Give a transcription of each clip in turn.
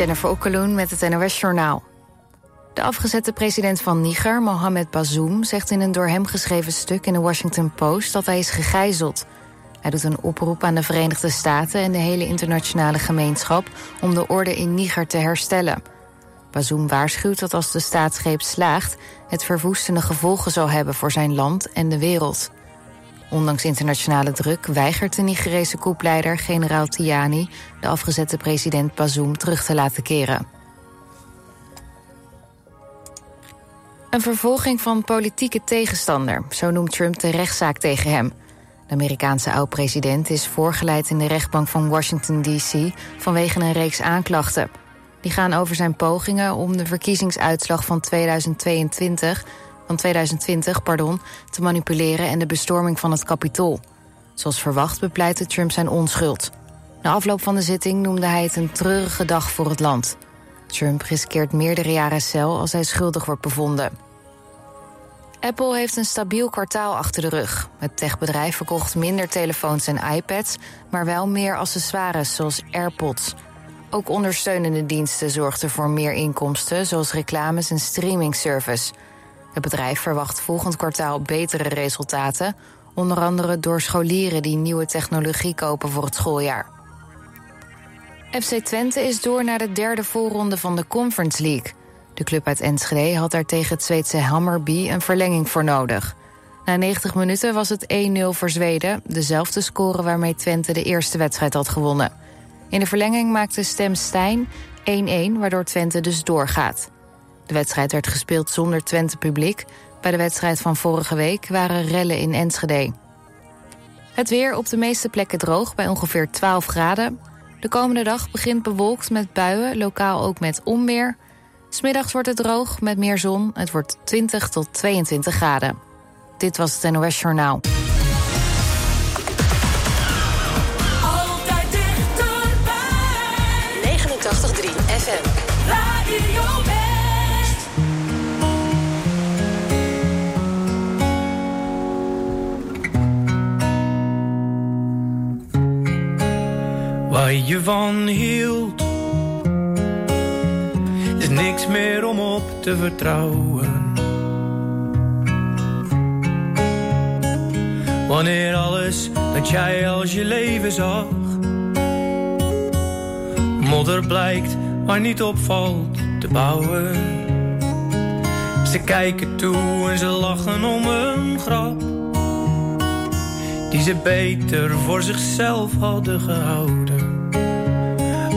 Jennifer Okkeloen met het NOS Journaal. De afgezette president van Niger, Mohamed Bazoum... zegt in een door hem geschreven stuk in de Washington Post... dat hij is gegijzeld. Hij doet een oproep aan de Verenigde Staten... en de hele internationale gemeenschap... om de orde in Niger te herstellen. Bazoum waarschuwt dat als de staatsgreep slaagt... het verwoestende gevolgen zal hebben voor zijn land en de wereld. Ondanks internationale druk weigert de Nigerese koepleider generaal Tiani... de afgezette president Bazoum terug te laten keren. Een vervolging van politieke tegenstander, zo noemt Trump de rechtszaak tegen hem. De Amerikaanse oud-president is voorgeleid in de rechtbank van Washington D.C. vanwege een reeks aanklachten. Die gaan over zijn pogingen om de verkiezingsuitslag van 2022 van 2020 pardon, te manipuleren en de bestorming van het Capitool. Zoals verwacht bepleitte Trump zijn onschuld. Na afloop van de zitting noemde hij het een treurige dag voor het land. Trump riskeert meerdere jaren cel als hij schuldig wordt bevonden. Apple heeft een stabiel kwartaal achter de rug. Het techbedrijf verkocht minder telefoons en iPads, maar wel meer accessoires zoals AirPods. Ook ondersteunende diensten zorgden voor meer inkomsten, zoals reclames en streamingservice. Het bedrijf verwacht volgend kwartaal betere resultaten, onder andere door scholieren die nieuwe technologie kopen voor het schooljaar. FC Twente is door naar de derde voorronde van de Conference League. De club uit Enschede had daar tegen het Zweedse Hammerby een verlenging voor nodig. Na 90 minuten was het 1-0 voor Zweden, dezelfde score waarmee Twente de eerste wedstrijd had gewonnen. In de verlenging maakte Stem Stijn 1-1, waardoor Twente dus doorgaat. De wedstrijd werd gespeeld zonder Twente-publiek. Bij de wedstrijd van vorige week waren rellen in Enschede. Het weer op de meeste plekken droog bij ongeveer 12 graden. De komende dag begint bewolkt met buien, lokaal ook met onweer. Smiddags wordt het droog met meer zon. Het wordt 20 tot 22 graden. Dit was het NOS Journaal. Waar je van hield, is niks meer om op te vertrouwen. Wanneer alles dat jij als je leven zag, modder blijkt waar niet opvalt te bouwen. Ze kijken toe en ze lachen om een grap die ze beter voor zichzelf hadden gehouden.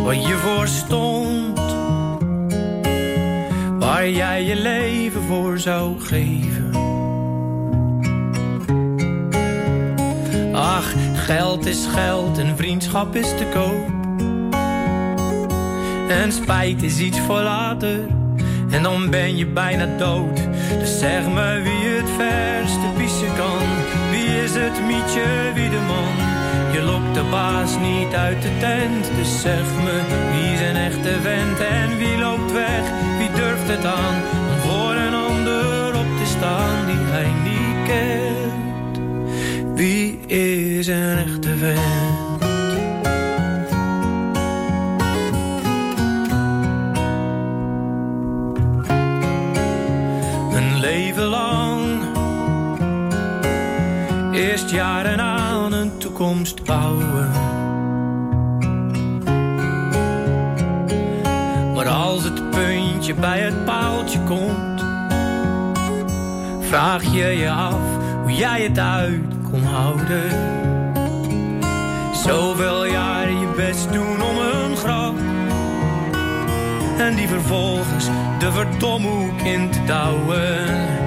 Wat je voor stond, waar jij je leven voor zou geven. Ach, geld is geld en vriendschap is te koop. En spijt is iets voor later, en dan ben je bijna dood. Dus zeg me wie het verste pissen kan. Wie is het mietje, wie de man? Je lokt de baas niet uit de tent. Dus zeg me wie een echte vent en wie loopt weg? Wie durft het aan om voor een ander op te staan die hij niet kent? Wie is een echte vent? Een leven lang Eerst jaren toekomst bouwen Maar als het puntje bij het paaltje komt Vraag je je af hoe jij het uit kon houden Zoveel jaren je best doen om een grap en die vervolgens de verdomhoek in te douwen.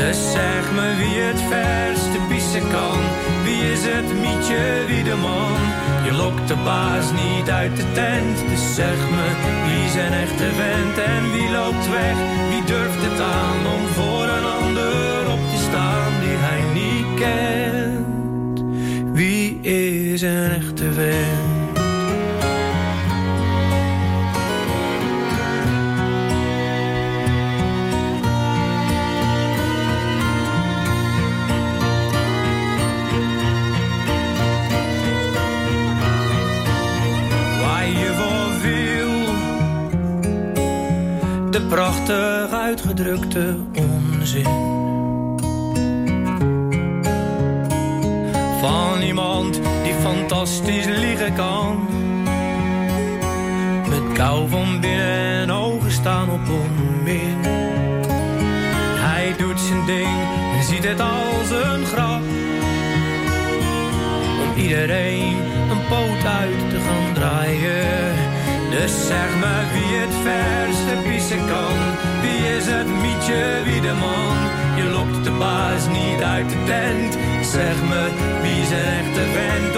Dus zeg me wie het verste pissen kan. Wie is het mietje, wie de man? Je lokt de baas niet uit de tent. Dus zeg me wie een echte vent en wie loopt weg? Wie durft het aan om voor een ander op te staan die hij niet kent? Wie is een echte vent? prachtig uitgedrukte onzin. Van iemand die fantastisch liegen kan. Met kou van binnen en ogen staan op onmin. Hij doet zijn ding en ziet het als een grap. Om iedereen een poot uit te gaan draaien. Dus zeg maar wie het verste pissen kan. Wie is het mietje, wie de man? Je lokt de baas niet uit de tent. Zeg me, wie is een echte vent?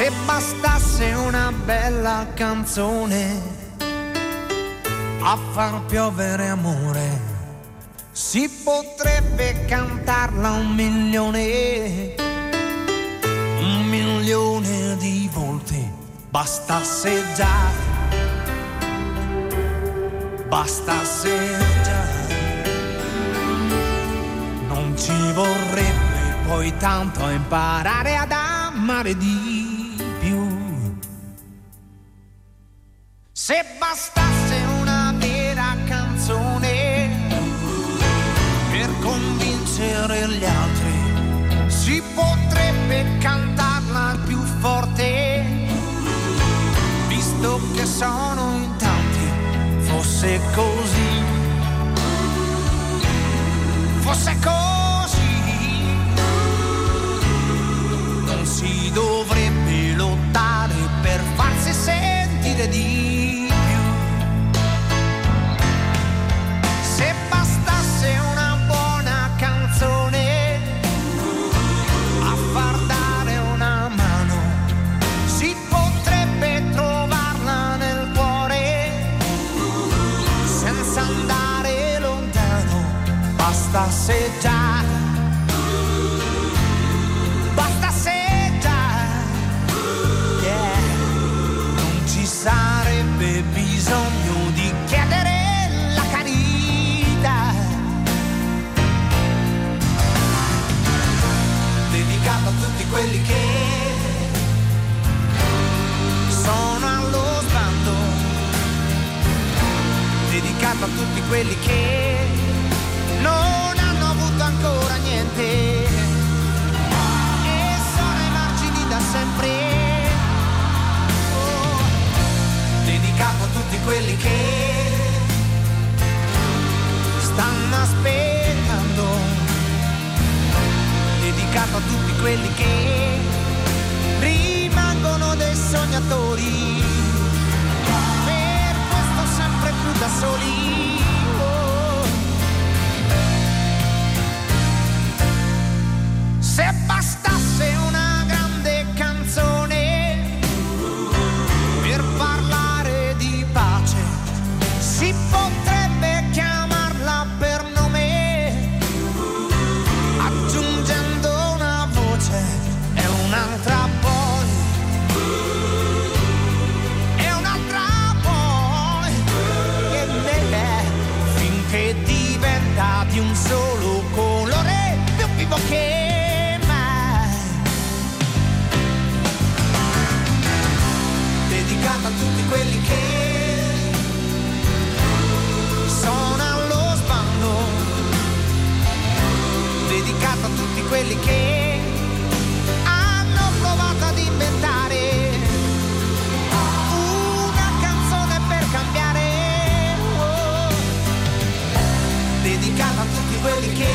se bastasse una bella canzone a far piovere amore, si potrebbe cantarla un milione, un milione di volte, bastasse già, bastasse già, non ci vorrebbe poi tanto imparare ad amare Dio. Se bastasse una vera canzone per convincere gli altri, si potrebbe cantarla più forte, visto che sono in tanti, fosse così, fosse così, non si dovrebbe lottare per farsi sentire di a tutti quelli che non hanno avuto ancora niente e sono ai margini da sempre. Oh, dedicato a tutti quelli che stanno aspettando, dedicato a tutti quelli che rimangono dei sognatori. da soli che hanno provato ad inventare una canzone per cambiare, oh, dedicata a tutti quelli che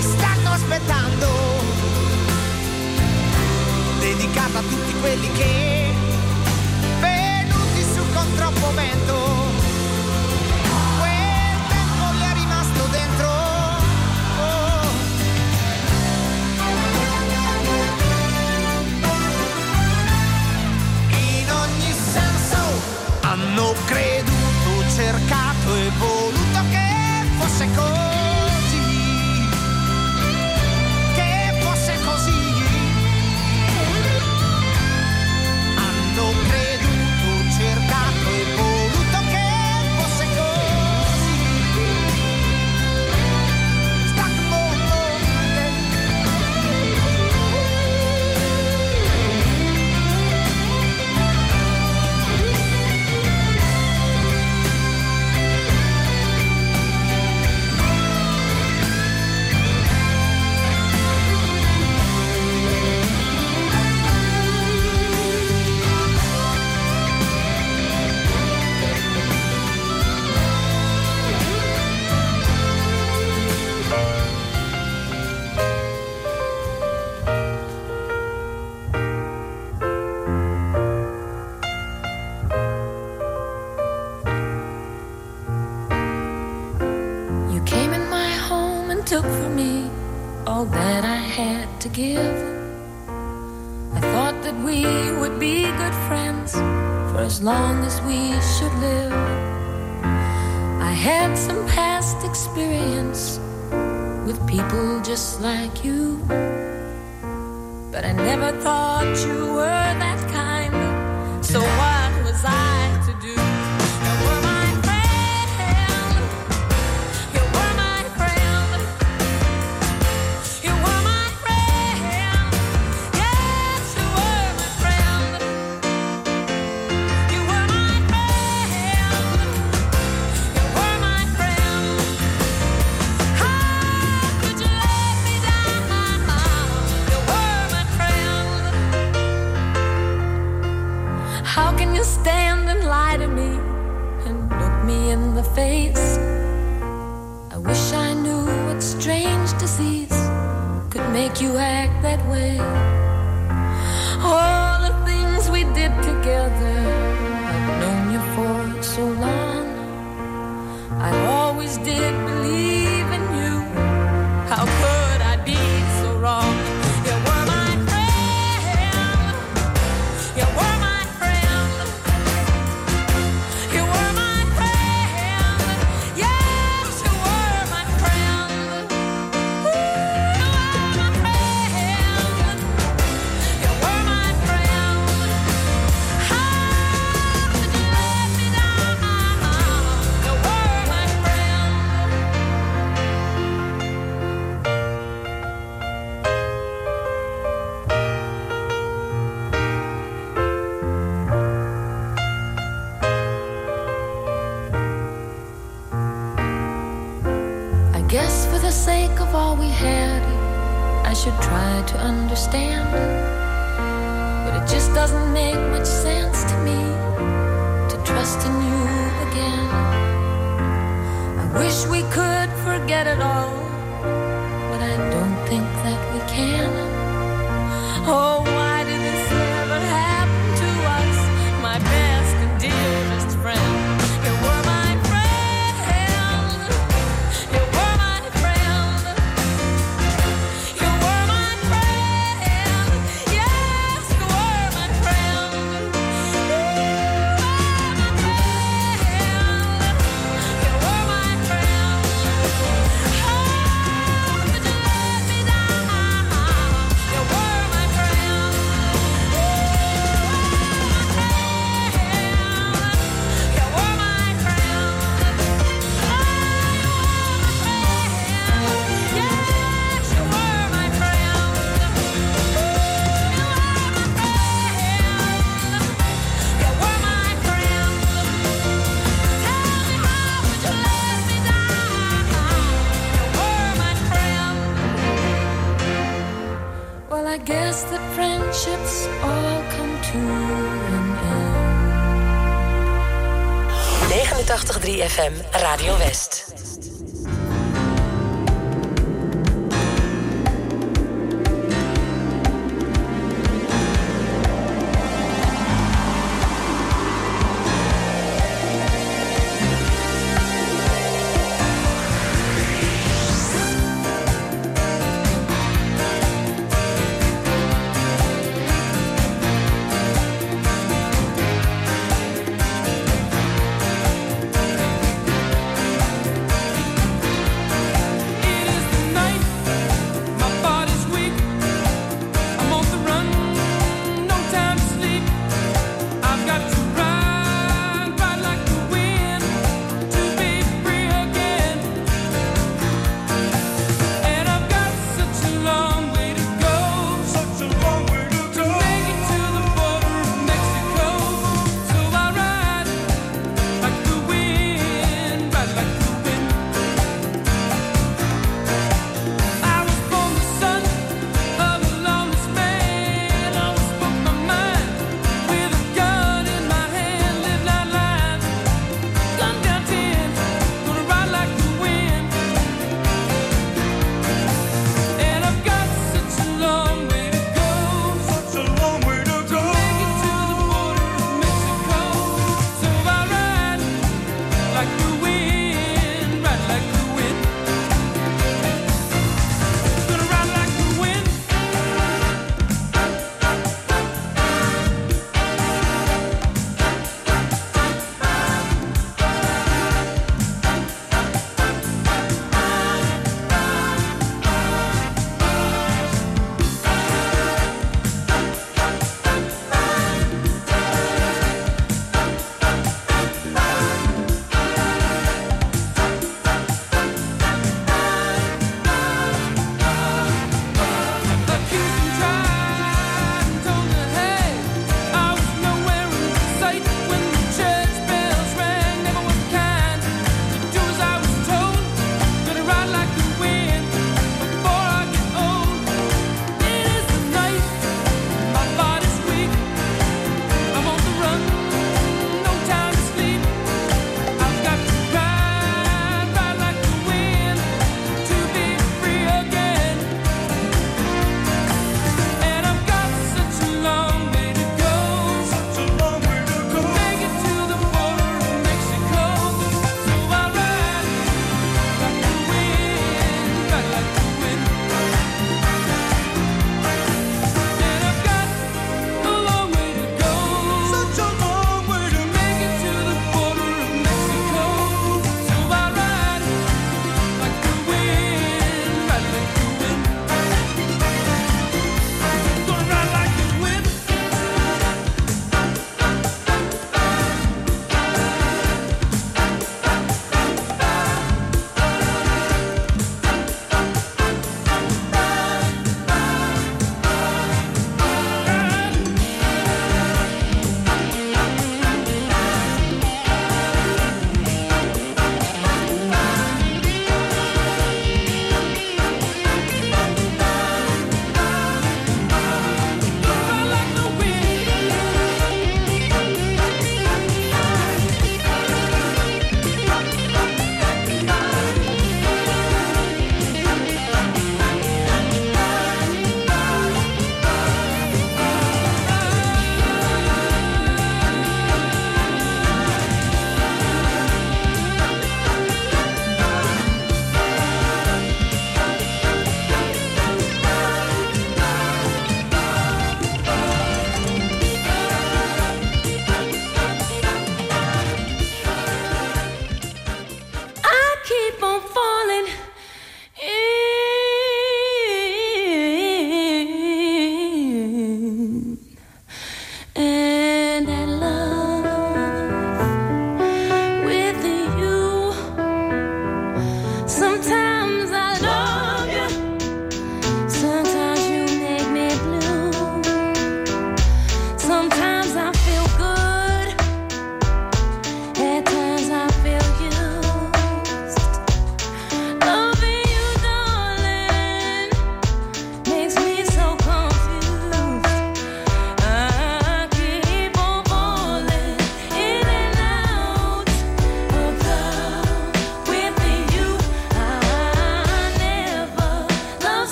stanno aspettando, dedicata a tutti quelli che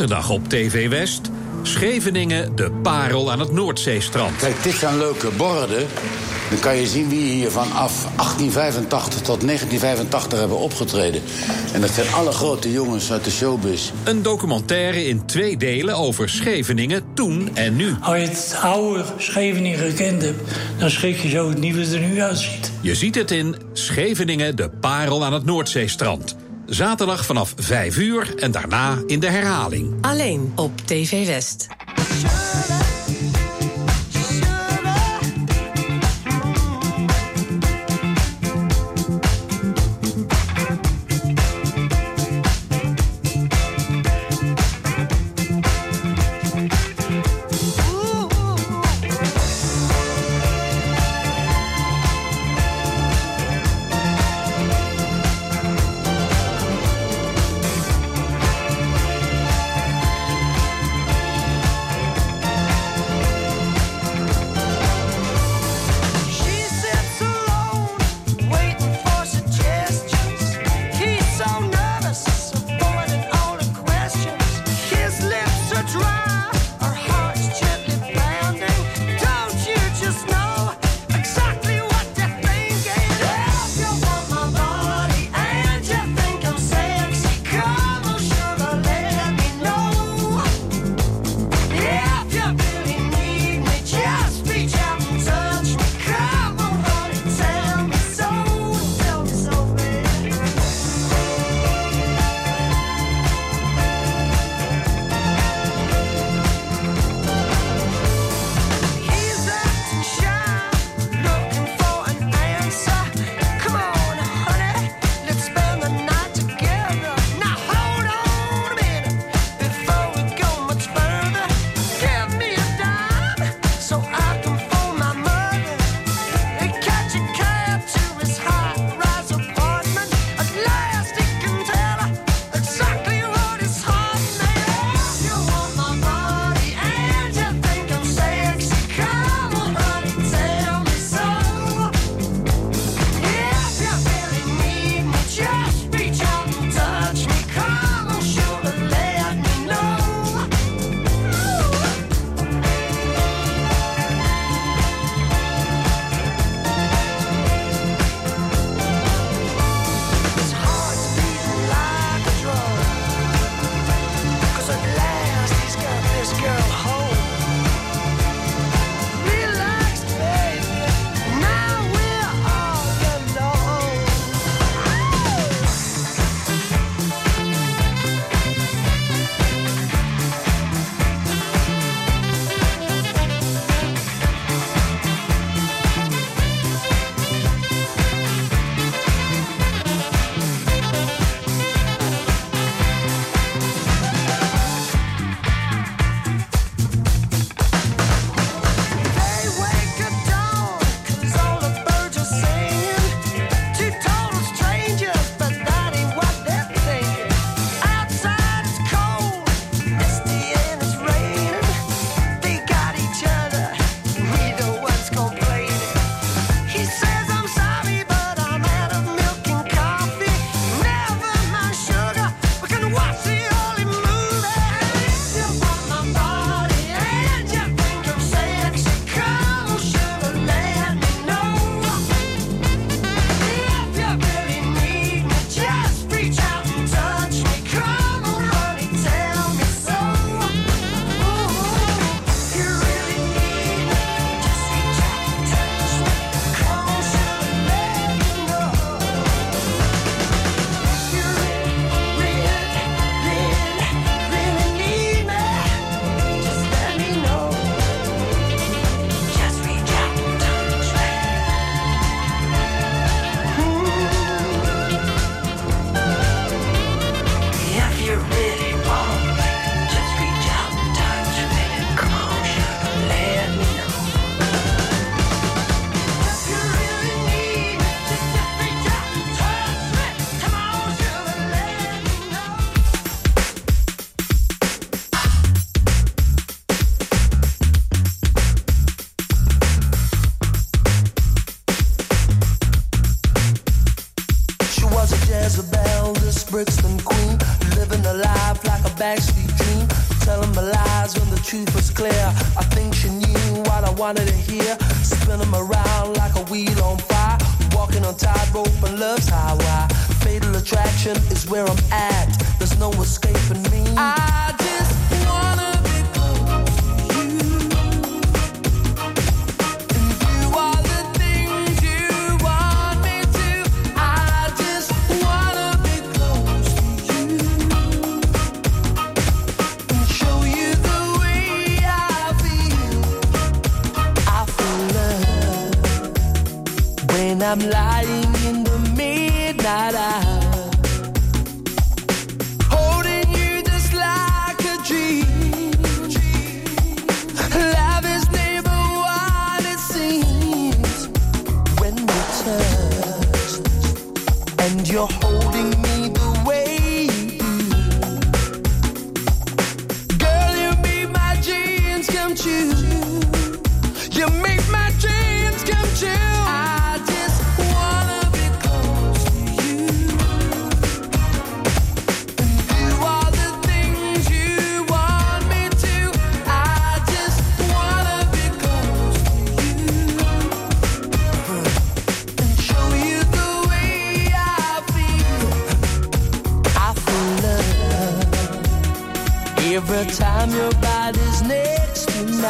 Zaterdag op TV West. Scheveningen, de parel aan het Noordzeestrand. Kijk, dit zijn leuke borden. Dan kan je zien wie hier vanaf 1885 tot 1985 hebben opgetreden. En dat zijn alle grote jongens uit de showbiz. Een documentaire in twee delen over Scheveningen toen en nu. Als je het oude Scheveningen gekend hebt, dan schrik je zo het nieuwe er nu uitziet. Je ziet het in Scheveningen, de parel aan het Noordzeestrand. Zaterdag vanaf 5 uur en daarna in de herhaling. Alleen op TV West.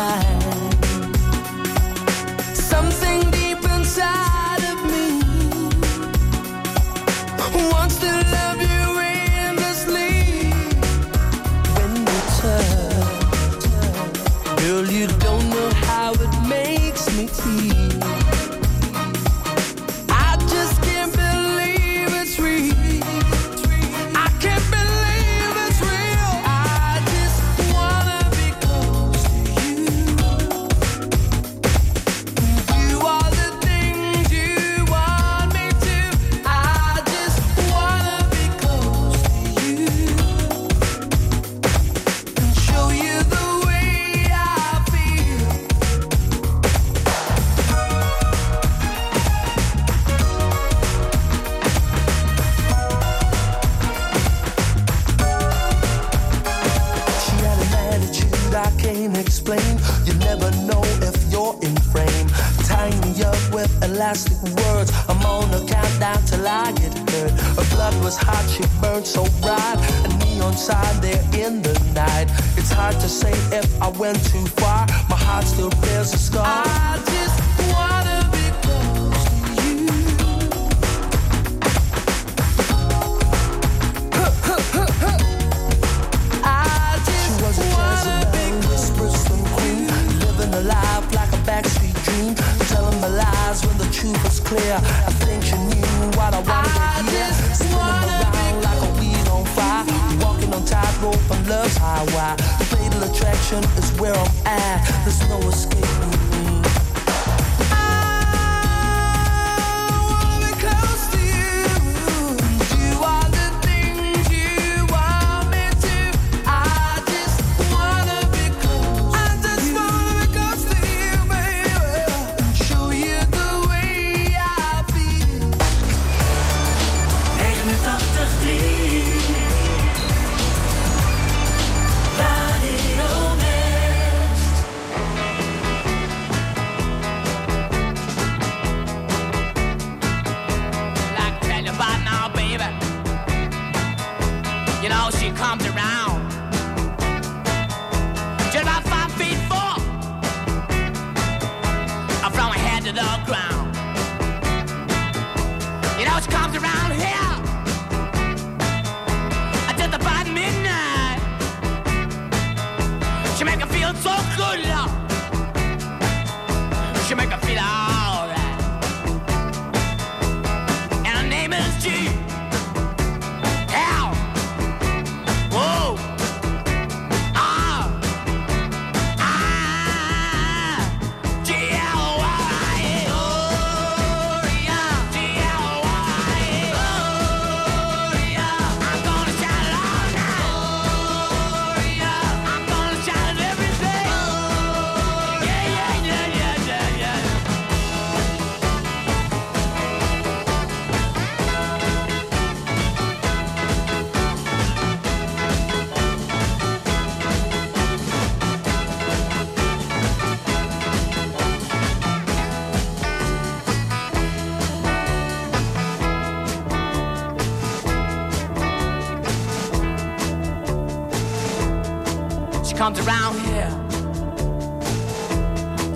side.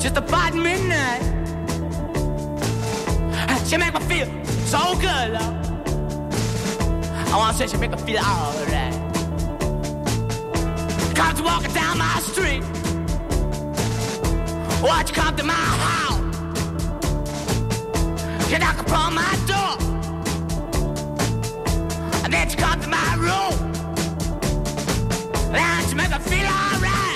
just about midnight. She make me feel so good, love. I wanna say she make me feel alright. Comes walking down my street. Watch come to my house. She knock upon my door. And then she come to my room. And she make me feel alright.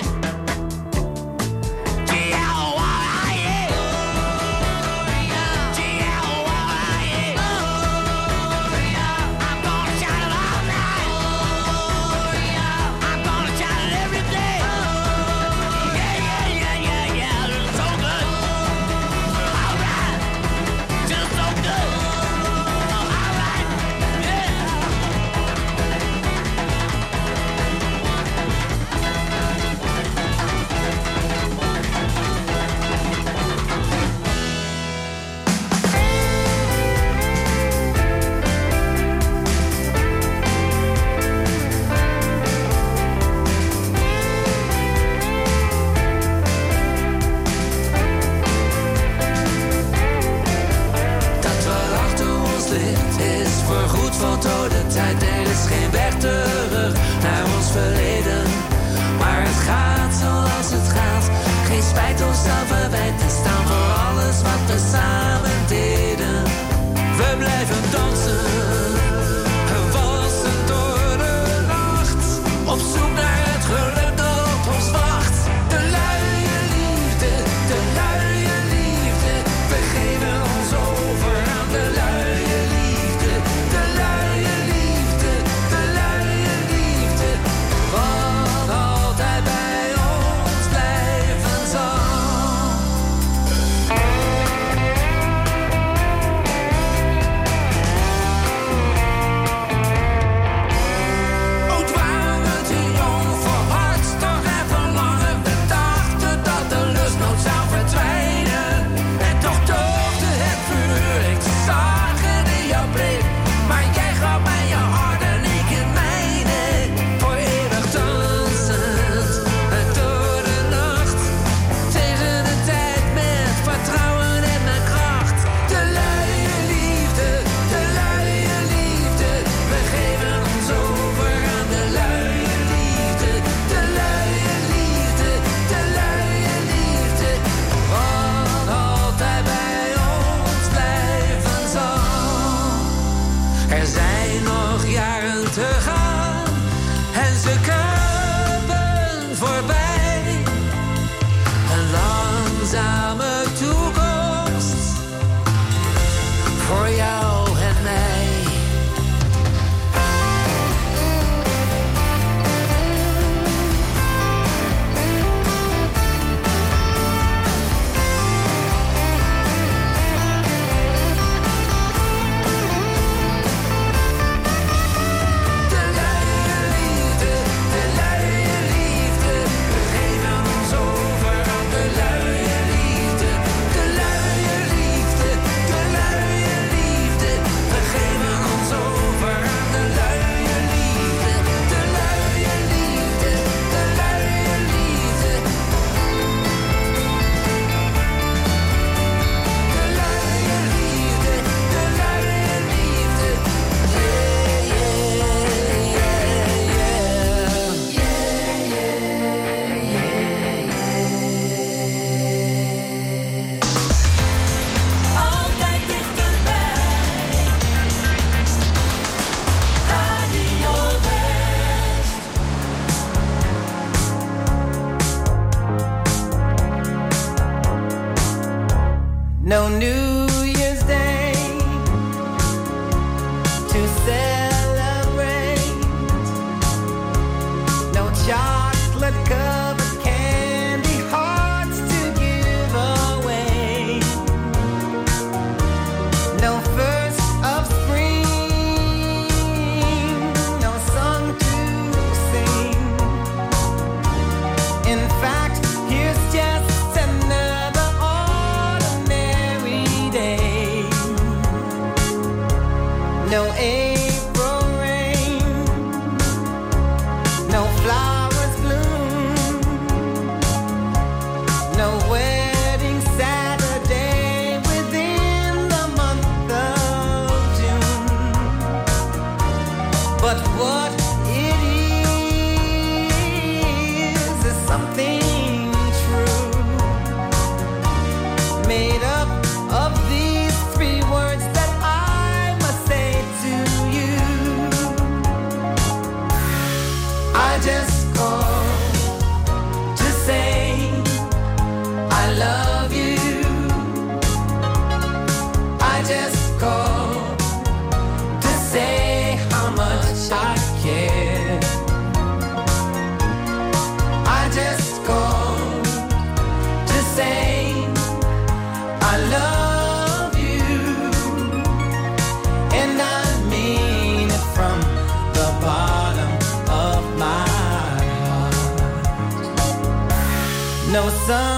sun.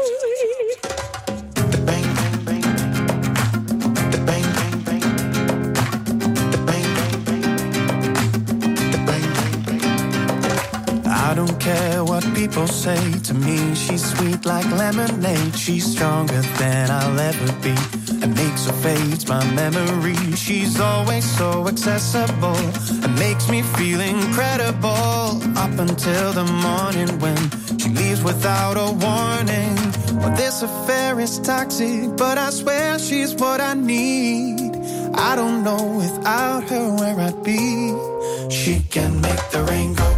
people say to me, she's sweet like lemonade. She's stronger than I'll ever be. And makes or fades my memory. She's always so accessible. And makes me feel incredible. Up until the morning when she leaves without a warning. Well, this affair is toxic, but I swear she's what I need. I don't know without her where I'd be. She can make the rain go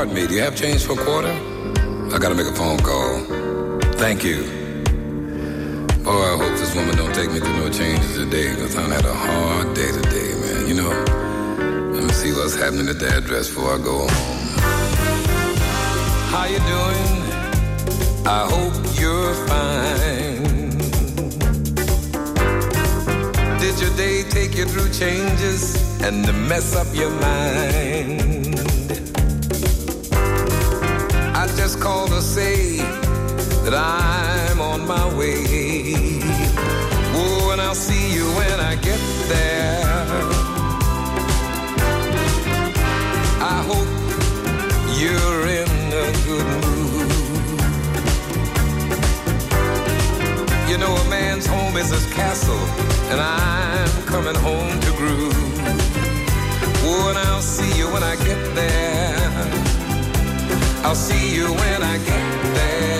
Pardon me, do you have change for a quarter? I gotta make a phone call. Thank you. Oh, I hope this woman don't take me through no changes today, because I had a hard day today, man. You know, let me see what's happening at the address before I go home. How you doing? I hope you're fine. Did your day take you through changes and to mess up your mind? Called to say that I'm on my way. Oh, and I'll see you when I get there. I hope you're in a good mood. You know, a man's home is his castle, and I'm coming home to groove. Oh, and I'll see you when I get there. I'll see you when I get there.